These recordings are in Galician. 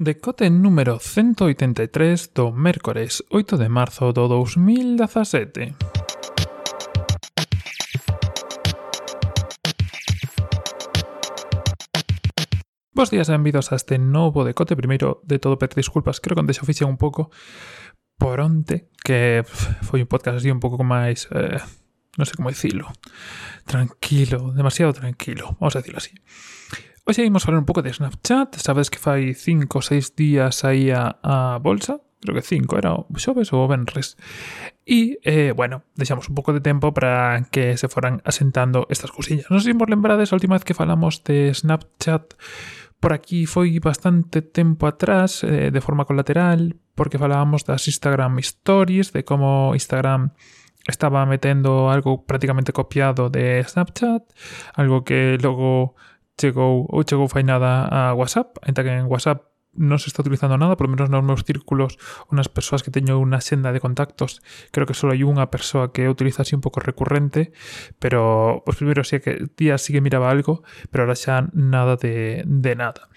Decote número 183 do mércores 8 de marzo do 2017. Bos días e benvidos a este novo decote. Primeiro de todo, pedir disculpas, creo que onde xa oficia un pouco por onte, que foi un podcast así un pouco máis... Eh, non sei como dicilo. Tranquilo, demasiado tranquilo, vamos a decirlo así. Hoxe ímos falar un pouco de Snapchat. Sabes que fai 5 ou 6 días aí a, a bolsa. Creo que 5, era o ou o venres. E, eh, bueno, deixamos un pouco de tempo para que se foran asentando estas cousiñas. Non sei se vos lembrades a última vez que falamos de Snapchat por aquí foi bastante tempo atrás, eh, de forma colateral, porque falábamos das Instagram Stories, de como Instagram estaba metendo algo prácticamente copiado de Snapchat, algo que logo chegou ou chegou fai nada a WhatsApp, ainda que en WhatsApp non se está utilizando nada, polo menos nos meus círculos unas persoas que teño unha senda de contactos, creo que só hai unha persoa que utiliza así un pouco recurrente, pero os primeiros sí que días sí que miraba algo, pero ahora xa nada de, de nada.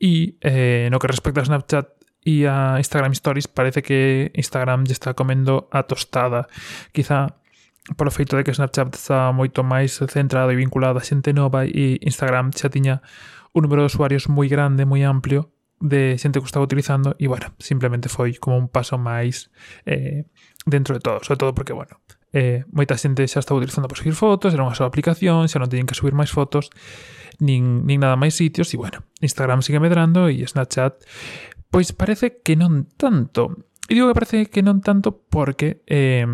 E eh, no que respecta a Snapchat, e a Instagram Stories parece que Instagram lle está comendo a tostada. Quizá polo feito de que Snapchat está moito máis centrado e vinculado a xente nova e Instagram xa tiña un número de usuarios moi grande, moi amplio de xente que estaba utilizando e, bueno, simplemente foi como un paso máis eh, dentro de todo, sobre todo porque, bueno, eh, moita xente xa estaba utilizando para subir fotos, era unha sola aplicación, xa non teñen que subir máis fotos, nin, nin nada máis sitios, e, bueno, Instagram sigue medrando e Snapchat, pois parece que non tanto. E digo que parece que non tanto porque... Eh,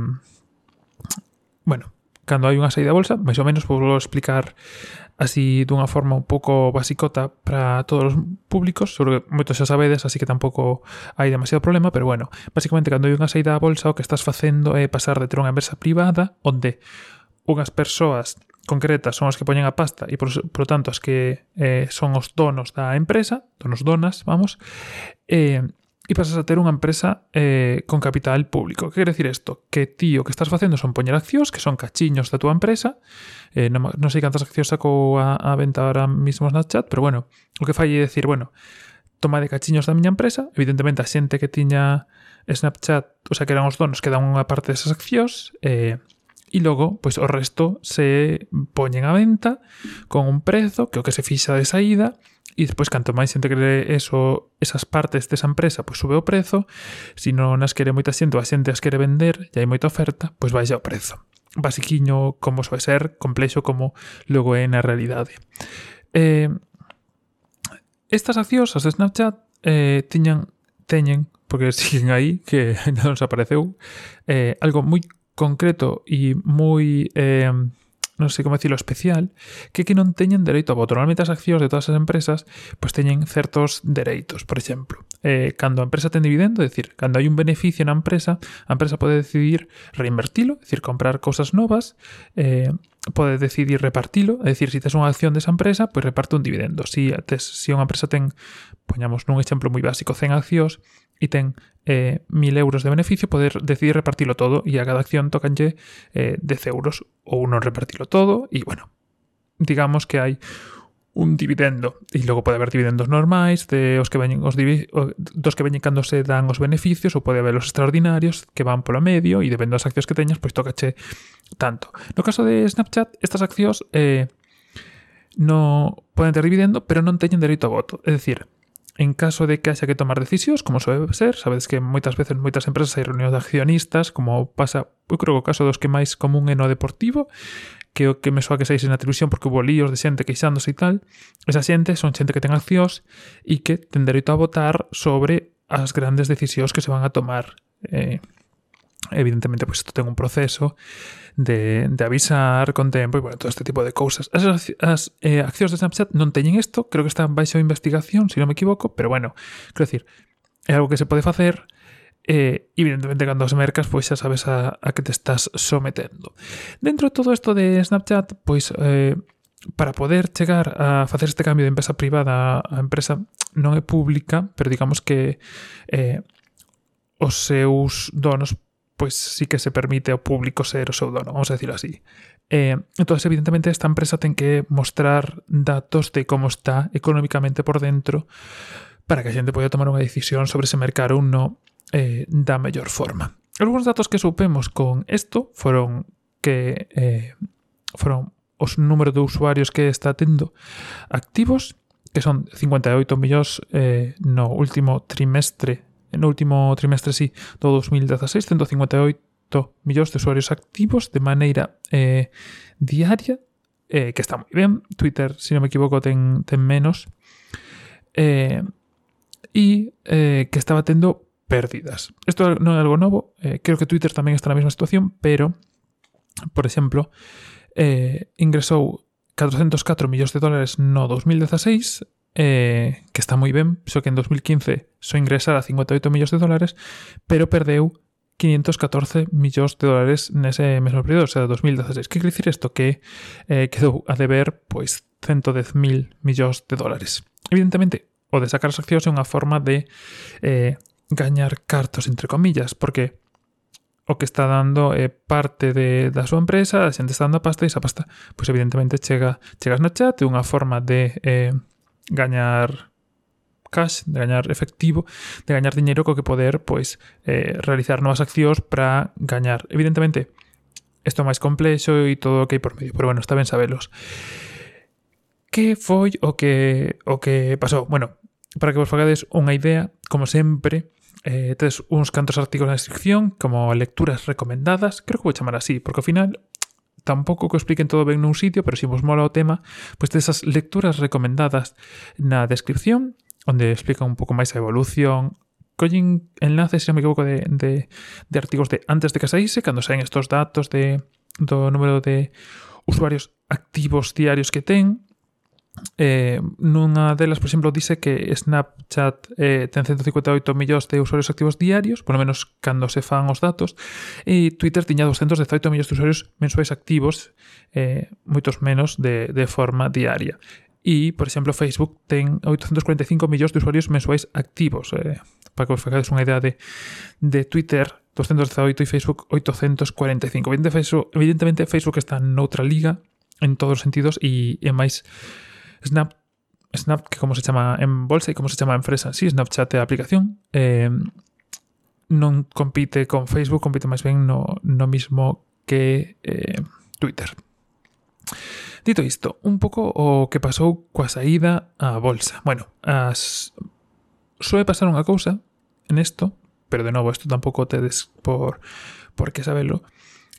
bueno, cando hai unha saída bolsa, máis ou menos vou explicar así dunha forma un pouco basicota para todos os públicos, sobre que moitos xa sabedes, así que tampouco hai demasiado problema, pero bueno, basicamente cando hai unha saída a bolsa o que estás facendo é pasar de ter unha empresa privada onde unhas persoas concretas son as que poñen a pasta e por, por tanto as que eh, son os donos da empresa, donos donas, vamos, eh, e pasas a ter unha empresa eh, con capital público. Que quere decir isto? Que ti o que estás facendo son poñer accións, que son cachiños da túa empresa. Eh, non, non sei cantas accións saco a, a venta ahora mismo na chat, pero bueno, o que fai é decir, bueno, toma de cachiños da miña empresa, evidentemente a xente que tiña Snapchat, o sea, que eran os donos que dan unha parte desas accións, eh, e logo, pois o resto se poñen a venta con un prezo que o que se fixa de saída E despois, canto máis xente quere eso, esas partes desa empresa, pois sube o prezo. Se non as quere moita xente, ou a xente as quere vender, e hai moita oferta, pois baixa o prezo. Basiquiño como soe ser, complexo como logo é na realidade. Eh, estas accións, as de Snapchat, eh, tiñan, teñen, porque siguen aí, que non se apareceu, eh, algo moi concreto e moi... Eh, non sei como decirlo, especial, que que non teñen dereito a voto. Normalmente as accións de todas as empresas pois teñen certos dereitos, por exemplo. Eh, cando a empresa ten dividendo, é dicir, cando hai un beneficio na empresa, a empresa pode decidir reinvertilo, é dicir, comprar cousas novas, eh, pode decidir repartilo, é dicir, se tes unha acción desa empresa, pois reparte un dividendo. Si, tes, si unha empresa ten, poñamos nun exemplo moi básico, 100 accións, e ten eh, 1000 euros de beneficio poder decidir repartilo todo e a cada acción tocanlle eh, 10 euros ou non repartilo todo e bueno, digamos que hai un dividendo. E logo pode haber dividendos normais de os que veñen os dos que veñen cando se dan os beneficios ou pode haber os extraordinarios que van polo medio e depende das accións que teñas pois tocache tanto. No caso de Snapchat estas accións eh, no poden ter dividendo pero non teñen dereito a voto. É dicir En caso de que haxa que tomar decisións, como soe ser, sabedes que moitas veces moitas empresas hai reunións de accionistas, como pasa, eu creo que o caso dos que máis común é no deportivo, que o que me soa que saíse na televisión porque hubo líos de xente queixándose e tal, esa xente son xente que ten accións e que ten dereito a votar sobre as grandes decisións que se van a tomar eh, evidentemente, pues isto ten un proceso de, de avisar con tempo e, bueno, todo este tipo de cousas. As, as eh, accións de Snapchat non teñen isto, creo que está baixo investigación, se si non me equivoco, pero, bueno, quero decir, é algo que se pode facer, eh, evidentemente cando as mercas pois xa sabes a, a que te estás sometendo. Dentro de todo isto de Snapchat, pois eh, para poder chegar a facer este cambio de empresa privada a empresa non é pública, pero digamos que eh, os seus donos pues sí que se permite ao público ser o seu dono, vamos a decirlo así. Eh, entonces, evidentemente, esta empresa ten que mostrar datos de como está económicamente por dentro para que a xente poida tomar unha decisión sobre se mercar ou non eh, da mellor forma. Alguns datos que supemos con isto foron que eh, foron os número de usuarios que está tendo activos, que son 58 millóns eh, no último trimestre no último trimestre sí, do 2016, 158 millóns de usuarios activos de maneira eh, diaria, eh, que está moi ben. Twitter, se si non me equivoco, ten, ten menos. Eh, e eh, que estaba tendo pérdidas. Isto non é algo novo, eh, creo que Twitter tamén está na mesma situación, pero, por exemplo, eh, ingresou 404 millóns de dólares no 2016 eh, que está moi ben, só que en 2015 só ingresara 58 millóns de dólares, pero perdeu 514 millóns de dólares nese mesmo período, o sea, 2016. Que quer dicir isto? Que eh, quedou a deber pois 110.000 millóns de dólares. Evidentemente, o de sacar as accións é unha forma de eh, gañar cartos, entre comillas, porque o que está dando é eh, parte de, da súa empresa, a xente está dando a pasta e esa pasta, pois evidentemente chega chegas na chat, é unha forma de eh, gañar cash, de gañar efectivo, de gañar diñeiro co que poder pois eh, realizar novas accións para gañar. Evidentemente, isto é máis complexo e todo o que hai por medio, pero bueno, está ben sabelos. Que foi o que o que pasou? Bueno, para que vos fagades unha idea, como sempre, eh, tedes uns cantos artigos na descripción como lecturas recomendadas, creo que vou chamar así, porque ao final tampouco que expliquen todo ben nun sitio, pero se si vos mola o tema, pois pues esas lecturas recomendadas na descripción, onde explica un pouco máis a evolución, collen enlaces, se non me equivoco, de, de, de artigos de antes de que saíse, cando saen estos datos de, do número de usuarios activos diarios que ten, Eh, nunha delas, por exemplo, dice que Snapchat eh, ten 158 millóns de usuarios activos diarios, polo menos cando se fan os datos, e Twitter tiña 218 millóns de usuarios mensuais activos, eh, moitos menos de, de forma diaria. E, por exemplo, Facebook ten 845 millóns de usuarios mensuais activos. Eh, para que vos facades unha idea de, de Twitter, 218 e Facebook 845. Evidentemente Facebook, evidentemente, Facebook está noutra liga en todos os sentidos e é máis Snap, Snap, que como se chama en bolsa e como se chama en empresa, sí, Snapchat é a aplicación, eh, non compite con Facebook, compite máis ben no, no mismo que eh, Twitter. Dito isto, un pouco o que pasou coa saída á bolsa. Bueno, as... soe pasar unha cousa en isto, pero de novo, isto tampouco tedes por, por que sabelo,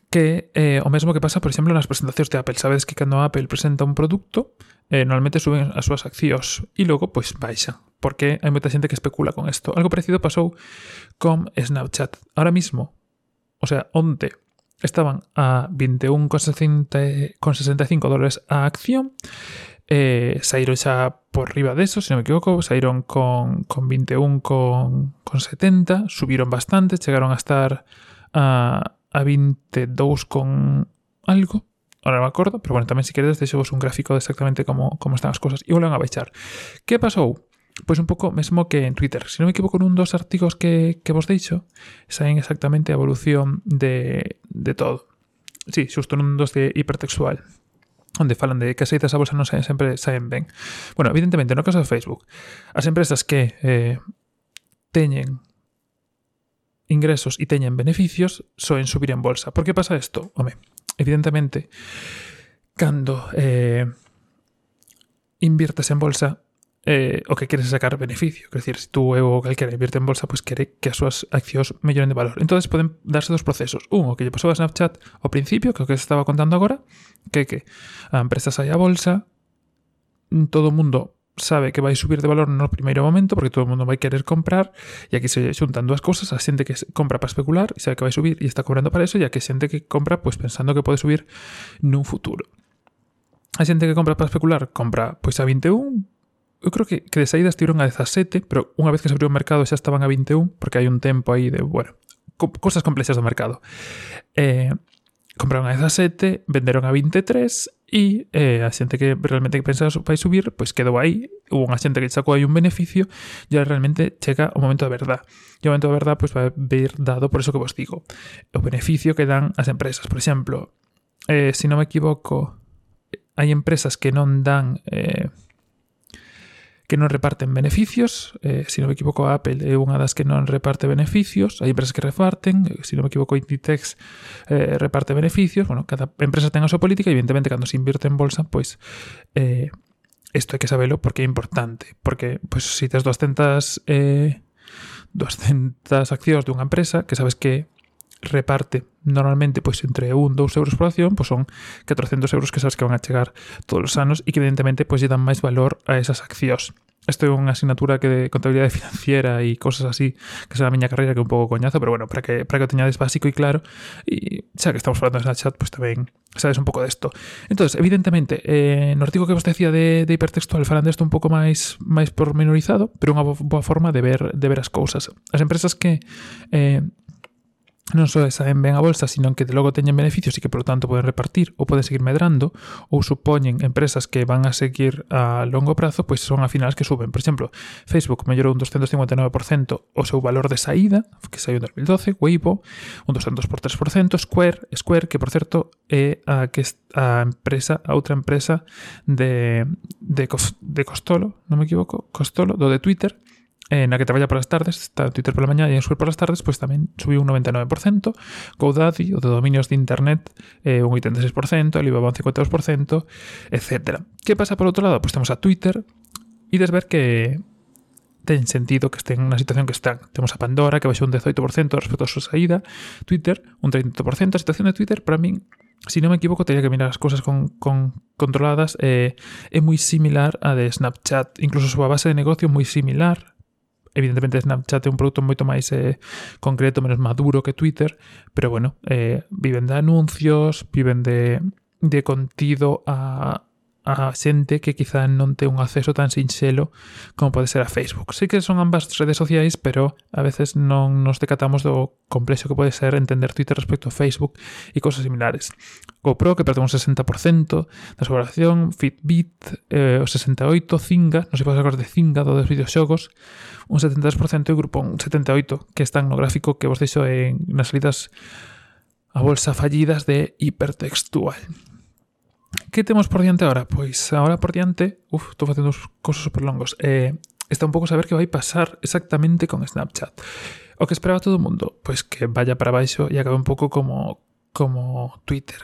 que eh, o mesmo que pasa, por exemplo, nas presentacións de Apple. Sabedes que cando Apple presenta un produto, eh, normalmente suben as súas accións e logo pois baixa, porque hai moita xente que especula con isto. Algo parecido pasou con Snapchat. Ahora mismo, o sea, onte estaban a 21,65 dólares a acción, eh, saíron xa por riba de eso, se non me equivoco, saíron con, con 21 con, con 70, subiron bastante, chegaron a estar a, a 22 con algo, Ahora me acordo, pero bueno, tamén se si queredes deixovos un gráfico de exactamente como, como están as cosas e volven a baixar. Que pasou? Pois un pouco mesmo que en Twitter. Se non me equivoco, nun dos artigos que, que vos deixo saen exactamente a evolución de, de todo. Sí, xusto nun dos de hipertextual onde falan de que as eitas a bolsa non saen sempre saen ben. Bueno, evidentemente, no caso de Facebook, as empresas que eh, teñen ingresos e teñen beneficios soen subir en bolsa. Por que pasa isto? Home, evidentemente, cando eh, invirtes en bolsa, eh, o que queres sacar beneficio. Quer decir, se si tú ou calquera invierte en bolsa, pois pues quere que as súas accións melloren de valor. entonces poden darse dos procesos. Un, o que lle pasou a Snapchat ao principio, que é o que estaba contando agora, que que a empresa sai a bolsa, todo o mundo sabe que vai subir de valor no primeiro momento porque todo o mundo vai querer comprar e aquí se xuntan dúas cousas, a xente que compra para especular e sabe que vai subir e está cobrando para eso e a que xente que compra pois pensando que pode subir nun futuro. A xente que compra para especular compra pois a 21, eu creo que, que de saída estiveron a 17, pero unha vez que se abriu o mercado xa estaban a 21, porque hai un tempo aí de, bueno, co cosas complexas do mercado. Eh, compraron a 17, venderon a 23 E eh, a xente que realmente pensa vai subir, pois quedou aí, hubo unha xente que sacou aí un beneficio, e realmente chega o momento da verdad. E o momento da verdad pois, vai ver dado por eso que vos digo. O beneficio que dan as empresas. Por exemplo, eh, se si non me equivoco, eh, hai empresas que non dan... Eh, que non reparten beneficios, eh, se si non me equivoco Apple é unha das que non reparte beneficios, hai empresas que reparten, se si non me equivoco Inditex eh, reparte beneficios, bueno, cada empresa ten a súa política, evidentemente cando se invierte en bolsa, pois eh, isto hai que sabelo porque é importante, porque pois, se si tes 200 eh, 200 accións dunha empresa que sabes que reparte normalmente pois entre 1 2 euros por acción, pois son 400 euros que sabes que van a chegar todos os anos e que evidentemente pois lle dan máis valor a esas accións. Isto é unha asignatura que de contabilidade financiera e cosas así, que será a miña carreira que é un pouco coñazo, pero bueno, para que para que o teñades básico e claro, e xa que estamos falando en chat, pois tamén sabes un pouco desto. Entonces, evidentemente, eh, no artigo que vos decía de, de hipertextual falan desto un pouco máis máis pormenorizado, pero unha boa forma de ver de ver as cousas. As empresas que eh, non só saen ben a bolsa, sino que de logo teñen beneficios e que, polo tanto, poden repartir ou poden seguir medrando, ou supoñen empresas que van a seguir a longo prazo, pois son a finales que suben. Por exemplo, Facebook mellorou un 259% o seu valor de saída, que saiu en 2012, Weibo, un 200.3%, Square, Square, que, por certo, é a, que a empresa, a outra empresa de, de, de Costolo, non me equivoco, Costolo, do de Twitter, eh, na que traballa polas tardes, está Twitter pola mañá e en Square polas tardes, pois tamén subiu un 99%, GoDaddy, o de dominios de internet, eh, un 86%, Alibaba un 52%, etc. Que pasa por outro lado? Pois temos a Twitter e des ver que ten sentido que estén na situación que están. Temos a Pandora, que baixou un 18% respecto a súa saída, Twitter, un 30%. A situación de Twitter, para min, si non me equivoco, teria que mirar as cousas con, con controladas, eh, é moi similar a de Snapchat. Incluso súa base de negocio moi similar Evidentemente Snapchat é un produto moito máis eh, concreto, menos maduro que Twitter, pero bueno, eh, viven de anuncios, viven de, de contido a, a xente que quizá non ten un acceso tan sinxelo como pode ser a Facebook. Sí que son ambas redes sociais, pero a veces non nos decatamos do complexo que pode ser entender Twitter respecto a Facebook e cosas similares. GoPro, que perde un 60% da súa valoración, Fitbit, eh, o 68%, Zinga, non sei se de Zinga, do dos videoxogos, un 73% e o grupo un 78%, que están no gráfico que vos deixo en, nas salidas a bolsa fallidas de hipertextual. Que temos por diante agora? Pois agora por diante, uf, estou facendo uns cosos super longos. Eh, está un pouco saber que vai pasar exactamente con Snapchat. O que esperaba todo o mundo, pois que vaya para baixo e acabe un pouco como como Twitter.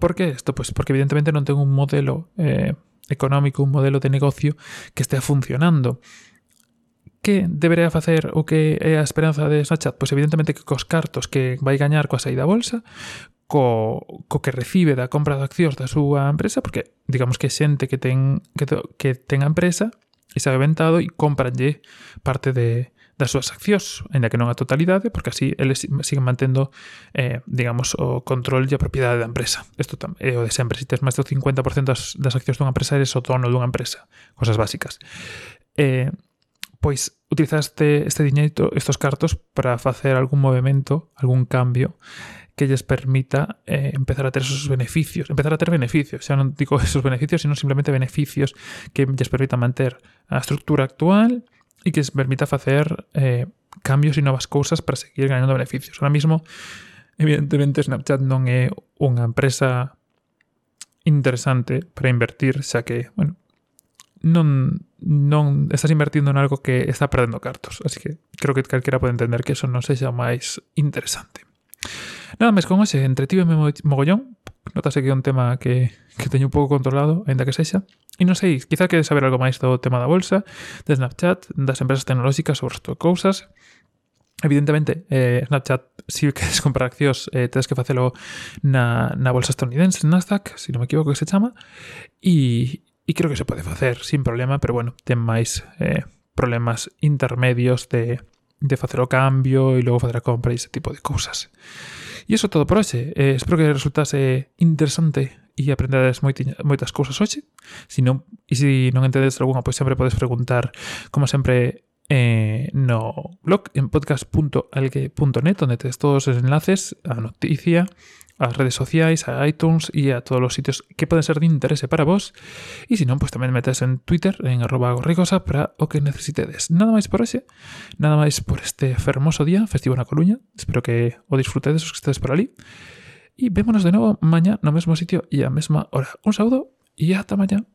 Por que isto? Pois porque evidentemente non ten un modelo eh, económico, un modelo de negocio que estea funcionando. Que debería facer o que é a eh, esperanza de Snapchat? Pois evidentemente que cos cartos que vai gañar coa saída a bolsa, co, co que recibe da compra de accións da súa empresa, porque digamos que xente que ten, que, que ten a empresa e sabe ventado e compranlle parte de, das súas accións, aínda que non a totalidade, porque así eles siguen mantendo, eh, digamos, o control e a propiedade da empresa. Isto é o de sempre, se tes máis do 50% das, das accións dunha empresa, eres o dono dunha empresa, cosas básicas. Eh, pois utilizaste este diñeito, estos cartos para facer algún movimento, algún cambio que les permita eh, empezar a ter esos beneficios, empezar a ter beneficios, o sea, digo esos beneficios, sino simplemente beneficios que les permita manter a estructura actual e que les permita facer eh, cambios e novas cousas para seguir ganando beneficios. Ahora mismo, evidentemente, Snapchat non é unha empresa interesante para invertir, xa que, bueno, non, non estás invertindo en algo que está perdendo cartos. Así que creo que calquera pode entender que eso non sexa máis interesante. Nada máis con ese, entretíveme mogollón, notase que é un tema que, que teño un pouco controlado, ainda que sexa. E non sei, quizá queres saber algo máis do tema da bolsa, de Snapchat, das empresas tecnolóxicas ou resto de cousas. Evidentemente, eh, Snapchat, si queres comprar accións, eh, tens que facelo na, na bolsa estadounidense, Nasdaq, se si non me equivoco que se chama, e, e creo que se pode facer sin problema, pero bueno, ten máis eh, problemas intermedios de de facer o cambio e logo facer a compra e ese tipo de cousas. E iso todo por hoxe. Eh, espero que resultase interesante e aprendedes moitas cousas hoxe. Se non, e se non entendes algunha, pois sempre podes preguntar, como sempre, eh, no blog en podcast.alge.net, donde tienes todos los enlaces a noticia, a redes sociales, a iTunes y a todos los sitios que pueden ser de interés para vos. Y si no, pues también metes en Twitter, en arroba gorrigosa, para o que necesitedes. Nada más por ese, nada más por este hermoso día, festivo en la Coruña. Espero que os disfrutéis, os que estéis por allí. Y vémonos de nuevo mañana, en el mismo sitio y a la misma hora. Un saludo y hasta mañana.